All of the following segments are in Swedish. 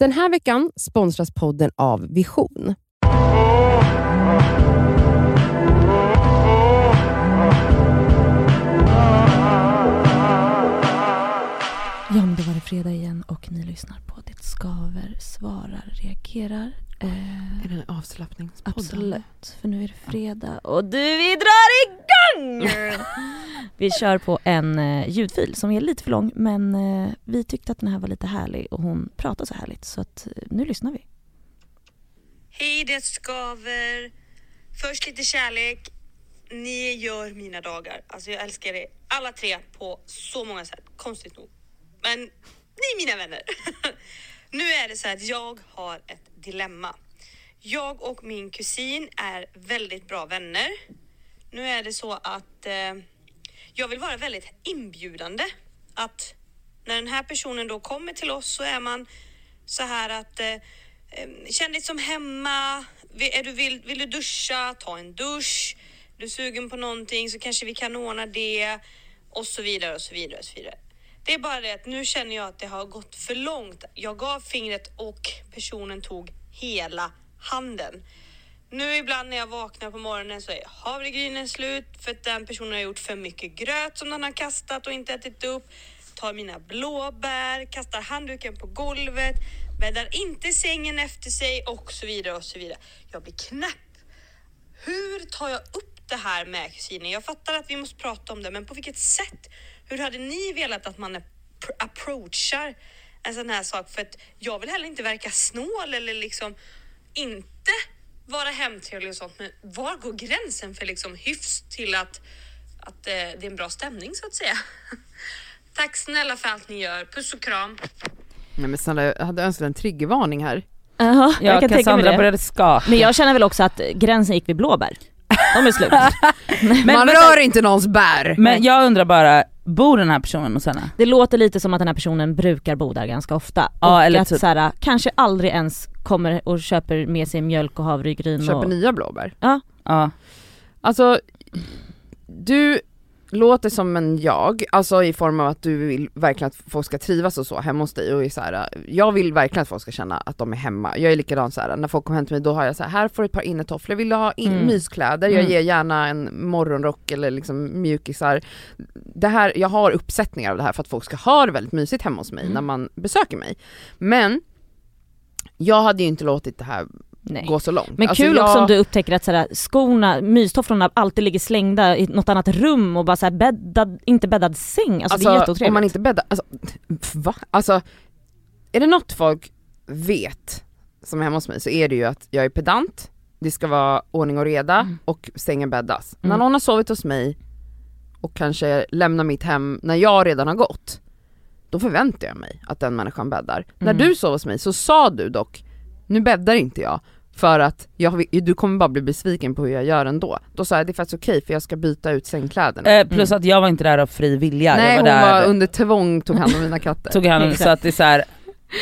Den här veckan sponsras podden av Vision. Ja, men då var det fredag igen och ni lyssnar på Det skaver, svarar, reagerar. Eh, Är det en avslappningspodd? absolut, för nu är det fredag och du, vi drar igång! vi kör på en eh, ljudfil som är lite för lång men eh, vi tyckte att den här var lite härlig och hon pratar så härligt så att eh, nu lyssnar vi. Hej, det skaver. Först lite kärlek. Ni gör mina dagar. Alltså jag älskar er alla tre på så många sätt. Konstigt nog. Men ni är mina vänner. nu är det så här att jag har ett dilemma. Jag och min kusin är väldigt bra vänner. Nu är det så att eh, jag vill vara väldigt inbjudande. Att när den här personen då kommer till oss så är man så här att eh, eh känn dig som hemma. Vill, är du, vill, vill du duscha? Ta en dusch. Du är sugen på någonting så kanske vi kan ordna det och så vidare och så vidare och så vidare. Det är bara det att nu känner jag att det har gått för långt. Jag gav fingret och personen tog hela handen. Nu ibland när jag vaknar på morgonen så är havregrynen slut för att den personen har gjort för mycket gröt som den har kastat och inte ätit upp. Tar mina blåbär, kastar handduken på golvet, bäddar inte sängen efter sig och så vidare och så vidare. Jag blir knäpp. Hur tar jag upp det här med kusinen? Jag fattar att vi måste prata om det, men på vilket sätt? Hur hade ni velat att man approachar en sån här sak? För att jag vill heller inte verka snål eller liksom inte vara hemtrevlig och sånt. Men var går gränsen för liksom hyfs till att, att eh, det är en bra stämning så att säga? Tack snälla för allt ni gör. Puss och kram. Nej men snälla, jag hade önskat en triggervarning här. Jaha, jag Ja, kan tänka mig Cassandra det. började skaka. Men jag känner väl också att gränsen gick vid blåbär. De är slut. Men, Man rör inte någons bär! men jag undrar bara, bor den här personen hos henne? Det låter lite som att den här personen brukar bo där ganska ofta. Ja, och eller att typ- såhär, kanske aldrig ens kommer och köper med sig mjölk och havregryn. Köper och... nya blåbär. Ja. Alltså, du låter som en jag, alltså i form av att du vill verkligen att folk ska trivas och så hemma hos dig och så här, jag vill verkligen att folk ska känna att de är hemma. Jag är likadan så här, när folk kommer hem till mig då har jag så här, här får du ett par innetofflor, vill du ha in- Mm. myskläder? Jag Mm. ger gärna en morgonrock eller liksom mjukisar. Det här, jag har uppsättningar av det här för att folk ska ha det väldigt mysigt hemma hos mig Mm. när man besöker mig. Men jag hade ju inte låtit det här Nej. gå så långt. Men Alltså, kul jag... också om du upptäcker att såhär, skorna, mystofflorna alltid ligger slängda i något annat rum och bara såhär bäddad, inte bäddad säng. Alltså, det är jätteotrevligt. om man inte bäddar, alltså, va? Alltså, är det något folk vet som är hemma hos mig så är det ju att jag är pedant, det ska vara ordning och reda Mm. och sängen bäddas. Mm. När någon har sovit hos mig och kanske lämnar mitt hem när jag redan har gått, då förväntar jag mig att den människan bäddar. När Mm. du sov hos mig så sa du dock, nu bäddar inte jag för att jag, du kommer bara bli besviken på hur jag gör ändå. Då sa jag det är faktiskt okej för jag ska byta ut sängkläderna. Eh, plus att jag var inte där av fri vilja, Nej jag hon var där, var under tvång tog hand om mina katter. tog hand om, så att det är så här,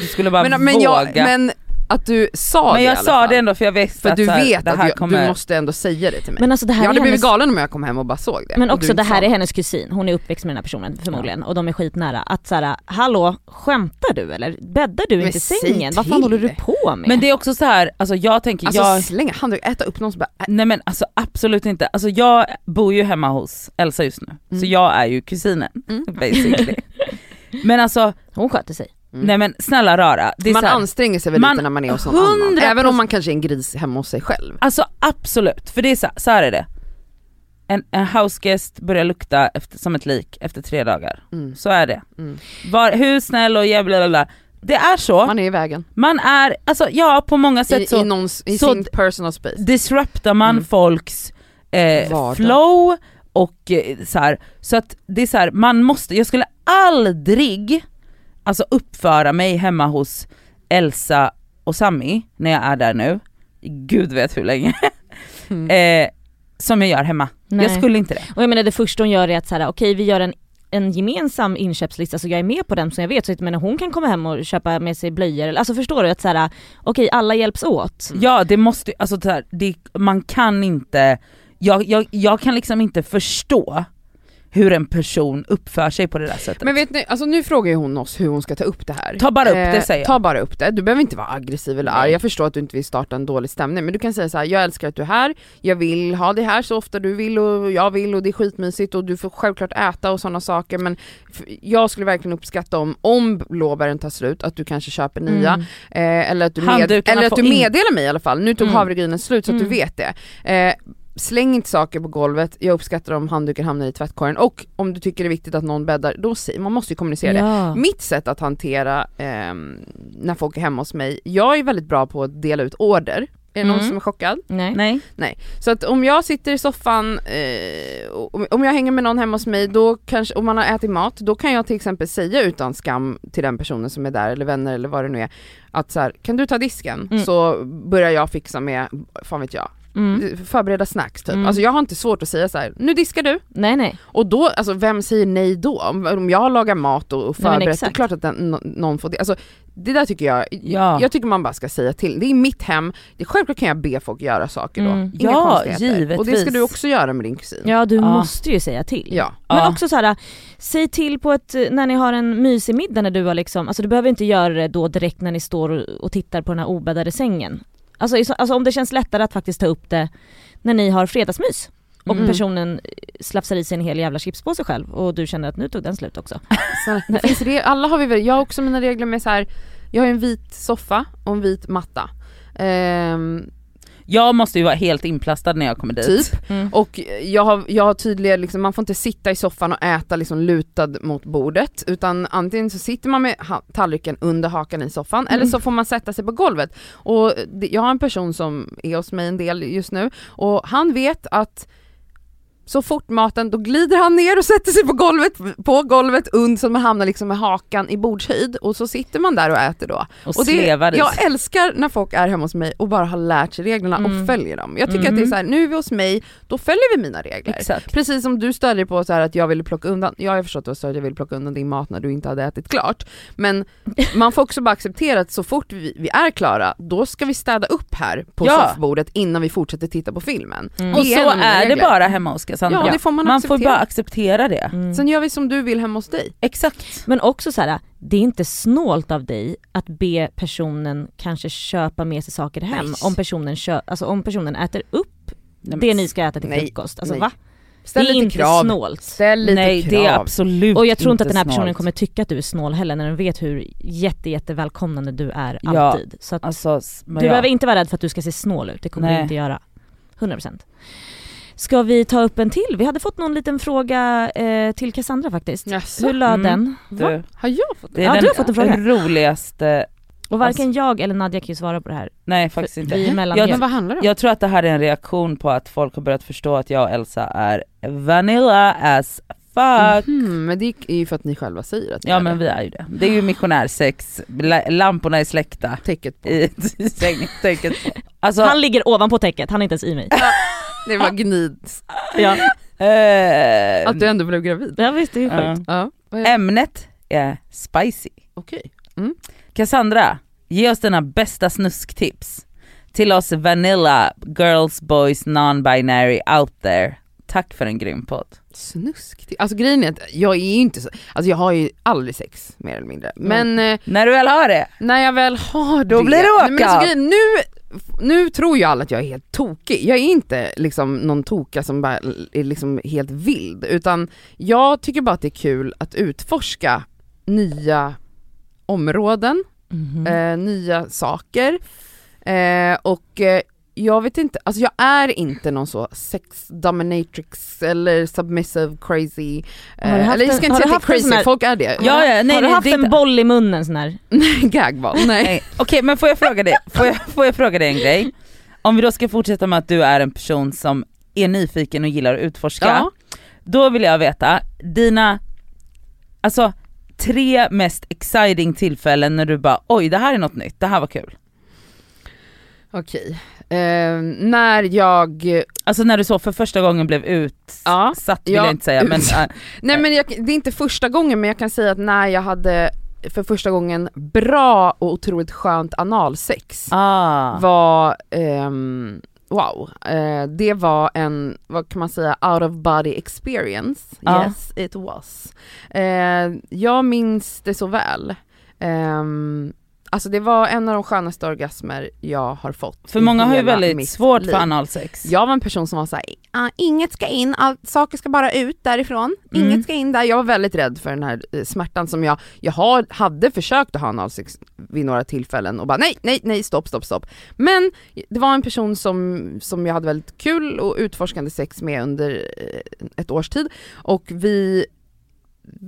du skulle bara men, men, våga. jag, men att du sa Men det i jag alla sa fall. det ändå för jag visste För att du så här, vet det att här jag, kommer... du måste ändå säga det till mig. Men alltså det här jag hade är blivit hennes... galen om jag kom hem och bara såg det. Men och också det här är hennes kusin, hon är uppväxt med den här personen förmodligen och de är skitnära. Att såhär, hallå skämtar du eller? Bäddar du Men inte sängen? Vad fan håller du på med? Men det är också så här, alltså jag tänker, Alltså jag, slänga handduken, äta upp någon som bara, nej men alltså absolut inte. Alltså jag bor ju hemma hos Elsa just nu, så Mm. jag är ju kusinen Mm. basically. men alltså, Hon sköter sig. Mm. nej men snälla rara, det är man här, anstränger sig väl man- lite när man är hos någon annan. 100% Även om man kanske är en gris hemma hos sig själv. Alltså absolut, för det är så, så här är det. En, en houseguest börjar lukta efter, som ett lik efter tre dagar. Mm. Så är det. Mm. Var, hur snäll och jävla bla. Det är så, Man är i vägen. man är, alltså ja på många sätt I, så i, någons, i så sin personal space. disruptar man Mm. folks eh, flow och eh, så här. så att det är så här, man måste, jag skulle aldrig alltså uppföra mig hemma hos Elsa och Sami när jag är där nu, gud vet hur länge, Mm. eh, som jag gör hemma. Nej. Jag skulle inte det. Och jag menar det första hon gör är att såhär, okej vi gör en en gemensam inköpslista så jag är med på den som jag vet, så jag menar, hon kan komma hem och köpa med sig blöjor, alltså förstår du? Att såhär, okej alla hjälps åt. Ja det måste, alltså så här, det, man kan inte, jag, jag, jag kan liksom inte förstå hur en person uppför sig på det där sättet. Men vet ni, alltså nu frågar ju hon oss hur hon ska ta upp det här. Ta bara upp det, säger jag. Ta bara upp det, du behöver inte vara aggressiv eller arg, jag förstår att du inte vill starta en dålig stämning men du kan säga så här: jag älskar att du är här, jag vill ha dig här så ofta du vill och jag vill och det är skitmysigt och du får självklart äta och sådana saker men jag skulle verkligen uppskatta om, om blåbären tar slut, att du kanske köper nya Mm. Eh, eller att du, med, eller att du in- meddelar mig i alla fall, nu tog Mm. havregrynen slut så att Mm. du vet det. Eh, släng inte saker på golvet, jag uppskattar om handduken hamnar i tvättkorgen och om du tycker det är viktigt att någon bäddar, då säg, man måste ju kommunicera det. Ja. Mitt sätt att hantera ehm, när folk är hemma hos mig, jag är väldigt bra på att dela ut order. Är det någon Mm. som är chockad? Nej. Nej. Så att om jag sitter i soffan, eh, om jag hänger med någon hemma hos mig, då kanske, om man har ätit mat, då kan jag till exempel säga utan skam till den personen som är där, eller vänner eller vad det nu är, att så här, kan du ta disken? Mm. Så börjar jag fixa med, fan vet jag, Mm. förbereda snacks typ. Mm. Alltså jag har inte svårt att säga så här, nu diskar du. Nej nej. Och då, alltså vem säger nej då? Om om jag har lagat mat och, och Nej, men förberett, det är klart att den, nå- någon får det. Alltså det där tycker jag, Ja. jag tycker man bara ska säga till. Det är mitt hem, det, självklart kan jag be folk göra saker då. Mm. Inga Ja, konstigheter. Och det ska givetvis. du också göra med din kusin. Ja du Ja. måste ju säga till. Ja. Men Ja. också så här, säg till på ett, när ni har en mysig middag när du har liksom, alltså du behöver inte göra det då direkt när ni står och, och tittar på den här obäddade sängen. Alltså, så- alltså om det känns lättare att faktiskt ta upp det när ni har fredagsmys och Mm. personen slafsar i sig en hel jävla chipspåse själv och du känner att nu tog den slut också. Re- alla har vi väl, jag har också mina regler med så här. jag har en vit soffa och en vit matta. Ehm, Jag måste ju vara helt inplastad när jag kommer dit. typ. Mm. Och jag har, jag har tydliga, liksom, man får inte sitta i soffan och äta liksom lutad mot bordet utan antingen så sitter man med tallriken under hakan i soffan eller så får man sätta sig på golvet. Och det, jag har en person som är hos mig en del just nu och han vet att så fort maten, då glider han ner och sätter sig på golvet, på golvet und, så man hamnar liksom med hakan i bordshöjd och så sitter man där och äter då. Och, Och det, jag älskar när folk är hemma hos mig och bara har lärt sig reglerna Mm. och följer dem. Jag tycker att det är så här, nu är vi hos mig, då följer vi mina regler. Exakt. Precis som du störde på så här att jag ville plocka undan, ja, jag har förstått att du har stört att jag ville plocka undan din mat när du inte hade ätit klart. Men man får också bara acceptera att så fort vi, vi är klara, då ska vi städa upp här på Ja. soffbordet innan vi fortsätter titta på filmen. Mm. Och Det är så är det regler. bara hemma hos Cassandra. Ja, det får man man får bara acceptera det. Mm. Sen gör vi som du vill hemma hos dig. Exakt. Men också så här, det är inte snålt av dig att be personen kanske köpa med sig saker hem om personen, kö- alltså om personen äter upp Nej, det ni ska äta till Nej, frukost. Alltså nej. va? Ställ det är lite inte krav. snålt. Ställ lite Nej krav. det är absolut Och jag tror inte att den här personen snålt. kommer tycka att du är snål heller när den vet hur jätte, jätte välkomnande du är Ja. alltid. Så att Alltså, du ja. behöver inte vara rädd för att du ska se snål ut, det kommer Nej. du inte göra. 100%. Ska vi ta upp en till? Vi hade fått någon liten fråga eh, till Cassandra faktiskt. Jaså? Hur löd Mm. den? Du, Har jag fått det är Ja, den du har fått en fråga. roligaste, Och varken jag eller Nadja kan ju svara på det här. nej faktiskt inte. Vi är Jag-. Men vad handlar det om? Jag tror att det här är en reaktion på att folk har börjat förstå att jag och Elsa är vanilla as fuck. Mhm, men det är ju för att ni själva säger att ni Ja är men det. vi är ju det. Det är ju missionärsex, La- lamporna är släckta Täcket på. i tänket på. Alltså, Han ligger ovanpå täcket, han är inte ens i mig. Det var gnid. ja. eh, Att du ändå blev gravid. ja visst, det är ju ja. sjukt. Ja, vad är? Ämnet är spicy. okej. Cassandra, ge oss dina bästa snusktips. Till oss vanilla girls, boys, non-binary out there. Tack för en grym podd. Snusk. Alltså grejen är att jag är ju inte så, alltså jag har ju aldrig sex mer eller mindre. Men eh, När du väl har det, när jag väl har Då det. blir det Nej, men alltså, åka. grejen, nu, nu tror ju alla att jag är helt tokig. Jag är inte liksom någon toka som bara är liksom helt vild utan jag tycker bara att det är kul att utforska nya områden, Mhm. eh, nya saker eh, och eh, jag vet inte, alltså jag är inte någon så sex dominatrix eller submissive crazy, eh, eller jag en- ska har inte säga att en crazy, här- folk är det. Ja, ja, nej, har du haft en boll i munnen sån här? Gagball, nej. Nej, Okej men får jag fråga dig, får jag, får jag fråga dig en grej? Om vi då ska fortsätta med att du är en person som är nyfiken och gillar att utforska, Ja. då vill jag veta dina, alltså tre mest exciting tillfällen när du bara oj det här är något nytt, det här var kul. Okej, eh, när jag, Alltså när du så för första gången blev Ja, utsatt vill ja, jag inte säga men äh, nej men jag, det är inte första gången men jag kan säga att när jag hade för första gången bra och otroligt skönt analsex ah. var, ehm, wow, eh, det var en, vad kan man säga, out of body experience. Ja. Yes it was. Eh, jag minns det så väl. Ehm, alltså det var en av de skönaste orgasmer jag har fått. För många har ju väldigt svårt liv. för analsex. Jag var en person som var såhär, ah, inget ska in, allt, saker ska bara ut därifrån, Mm. inget ska in där. Jag var väldigt rädd för den här eh, smärtan som jag, jag har, hade försökt att ha analsex vid några tillfällen och bara nej, nej, nej, stopp, stopp, stopp. Men det var en person som, som jag hade väldigt kul och utforskande sex med under eh, ett års tid och vi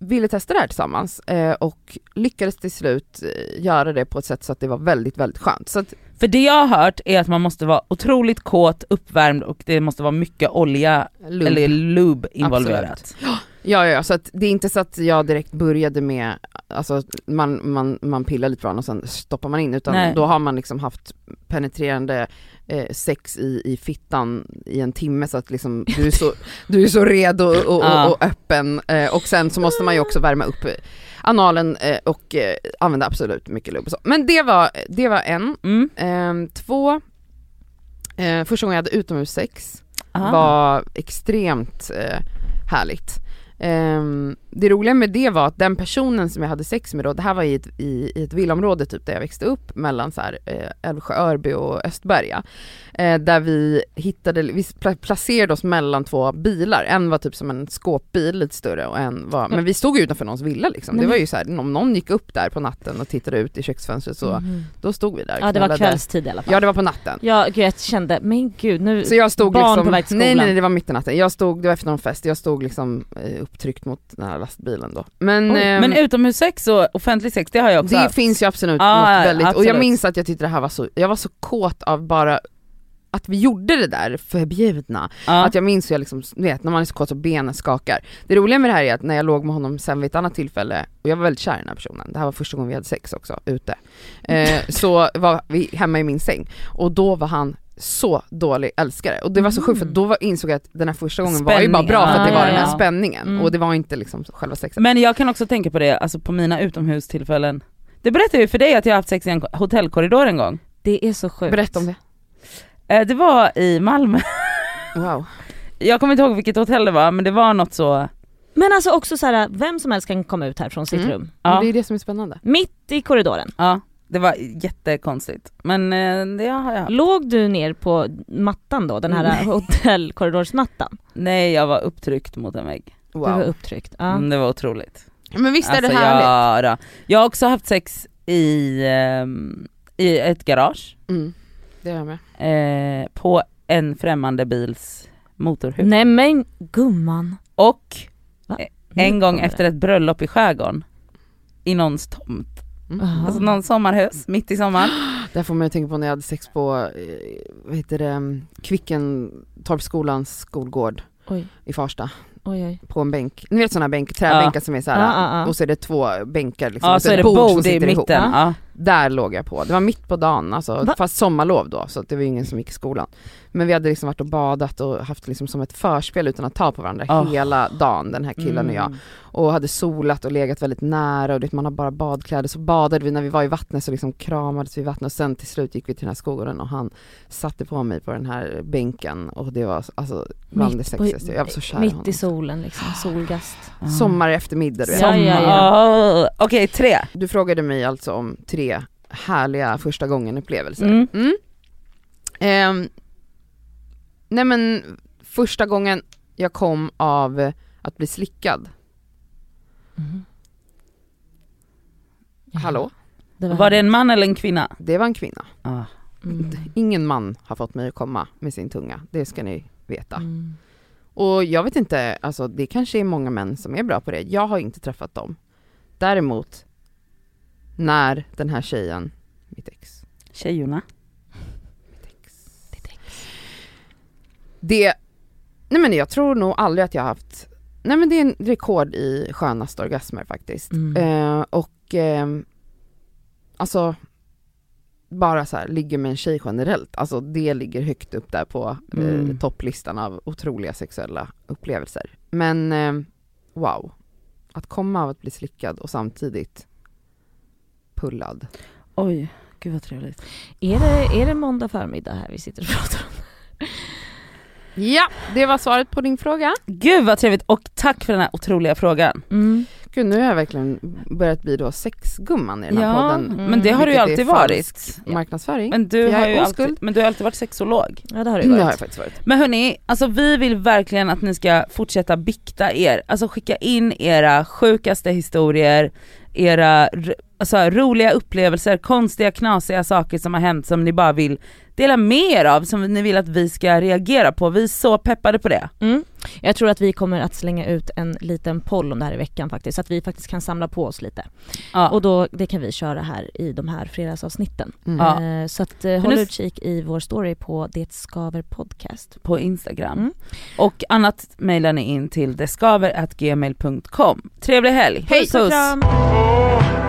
ville testa det här tillsammans eh, och lyckades till slut eh, göra det på ett sätt så att det var väldigt, väldigt skönt. Så att, För det jag har hört är att man måste vara otroligt kåt, uppvärmd och det måste vara mycket olja lugn. eller lube involverat. Ja, ja, ja, så att det är inte så att jag direkt började med, alltså man, man, man pillar lite på och sen stoppar man in utan Nej. då har man liksom haft penetrerande eh, sex i, i fittan i en timme så att liksom du är så, du är så redo och, och, och öppen eh, och sen så måste man ju också värma upp eh, analen eh, och eh, använda absolut mycket och så. Men det var, det var en. Mm. Ehm, två, eh, första gången jag hade utomhussex Aha. var extremt härligt. Ehm, det roliga med det var att den personen som jag hade sex med då, det här var i ett, i, i ett villaområde typ där jag växte upp mellan så här, eh, Älvsjö, Örby och Östberga. Eh, där vi hittade, vi pla- placerade oss mellan två bilar, en var typ som en skåpbil lite större och en var, men vi stod ju utanför någons villa liksom. Det Nej, var ju så här, om någon gick upp där på natten och tittade ut i köksfönstret så, Mhm. då stod vi där Ja det var kvällstid i alla fall. Ja det var på natten. Ja gud jag kände, men gud nu, Så jag stod barn liksom, på väg till nej skolan. nej det var mitt i natten, jag stod, det var efter någon fest, jag stod liksom eh, upptryckt mot den här lastbilen då. Men, Oj, ehm, Men utomhussex och offentlig sex, det har jag också det haft. finns ju absolut Ja, något väldigt, och absolut. jag minns att jag tyckte det här var så, jag var så kåt av bara att vi gjorde det där förbjudna, ja. att jag minns hur jag liksom, vet när man är så kåt så benen skakar. Det roliga med det här är att när jag låg med honom sen vid ett annat tillfälle, och jag var väldigt kär i den här personen, det här var första gången vi hade sex också, ute, eh, så var vi hemma i min säng, och då var han så dålig älskare. Och det var så sjukt för då var, insåg jag att den här första gången var ju bara bra för att det var den Ja, här ja. spänningen, Mm. och det var inte liksom själva sexet. Men jag kan också tänka på det, alltså på mina utomhustillfällen. Det berättade ju för dig att jag har haft sex i en hotellkorridor en gång. det är så sjukt. Berätta om det. Eh, Det var i Malmö, Wow. jag kommer inte ihåg vilket hotell det var men det var något så, Men alltså också så här, vem som helst kan komma ut här från sitt Mm. rum. Ja, Det är det som är spännande. Mitt i korridoren. ja det var jättekonstigt. Men eh, det har jag haft. Låg du ner på mattan då, den här Nej. hotellkorridorsmattan? Nej jag var upptryckt mot en vägg. Du var Wow. upptryckt. Ja. Mm, det var otroligt. Men visst är det Alltså, härligt? ja, då. Jag har också haft sex i, ehm, i ett garage, Mm. Det är jag med. eh, på en främmande bils motorhuv. Nej men gumman. Och Va? en Nu gång efter ett bröllop i skärgården, i någons tomt. Mm. Alltså någon sommarhus, mitt i sommaren. Där får man ju tänka på när jag hade sex på, eh, vad heter det, Kvickentorpsskolans skolgård Oj, i Farsta. Oj oj. På en bänk, ni vet sådana bänk, träbänkar som är så här, Ja, ja, ja. och så är det två bänkar liksom, Ja och så är det bord som sitter ihop. Där låg jag på, det var mitt på dagen alltså, Va? fast sommarlov då så det var ingen som gick i skolan. Men vi hade liksom varit och badat och haft liksom som ett förspel utan att ta på varandra Oh. hela dagen den här killen och jag. Mm. och hade solat och legat väldigt nära och det, man har bara badkläder, så badade vi när vi var i vattnet så liksom kramades vi i vattnet och sen till slut gick vi till den här skogen och han satte på mig på den här bänken och det var alltså bland det Mitt sexigaste, jag var så kär i Mitt honom. i solen liksom, solgast. Ja. Sommar eftermiddag du vet. Ja, ja, ja. Åh, Okej, tre. Du frågade mig alltså om tre härliga första gången upplevelser. Mm. Mm. Ehm, nej men första gången jag kom av att bli slickad. Ja, hallå? Det Var det en man eller en kvinna? Det var en kvinna. Ah. Mm. Ingen man har fått mig att komma med sin tunga, det ska ni veta. Mm. Och jag vet inte, alltså det kanske är många män som är bra på det, jag har inte träffat dem. Däremot, när den här tjejen, mitt ex, Tjejorna. det, nej men jag tror nog aldrig att jag har haft, nej men det är en rekord i skönaste orgasmer faktiskt. Mm. Eh, och ehm, alltså, bara så här, ligger med en tjej generellt, alltså det ligger högt upp där på eh, Mm. topplistan av otroliga sexuella upplevelser. Men eh, wow, att komma av att bli slickad och samtidigt pullad. Oj, gud vad trevligt. Är, det, är det måndag förmiddag här vi sitter och pratar om? Ja, det var svaret på din fråga. Gud vad trevligt och tack för den här otroliga frågan. Mm. Gud nu har jag verkligen börjat bli då sexgumman i den här Ja, podden. men det har du ju alltid varit. Marknadsföring. Men du, har ju oskuld. alltid, men du har alltid varit sexolog. Ja det har det Det varit. har jag faktiskt varit. Men hörni, alltså vi vill verkligen att ni ska fortsätta bikta er, alltså skicka in era sjukaste historier, era alltså, roliga upplevelser, konstiga knasiga saker som har hänt som ni bara vill dela med er av, som ni vill att vi ska reagera på. Vi är så peppade på det. Mm. Jag tror att vi kommer att slänga ut en liten poll om det här i veckan faktiskt, så att vi faktiskt kan samla på oss lite. Ja. Och då, det kan vi köra här i de här fredagsavsnitten. Mm. Ja. Eh, så att eh, håll nu- utkik i vår story på Det Skaver Podcast. på Instagram. Mm. Och annat mejlar ni in till deskaver.gmail.com. Trevlig helg! Puss kram! Oh,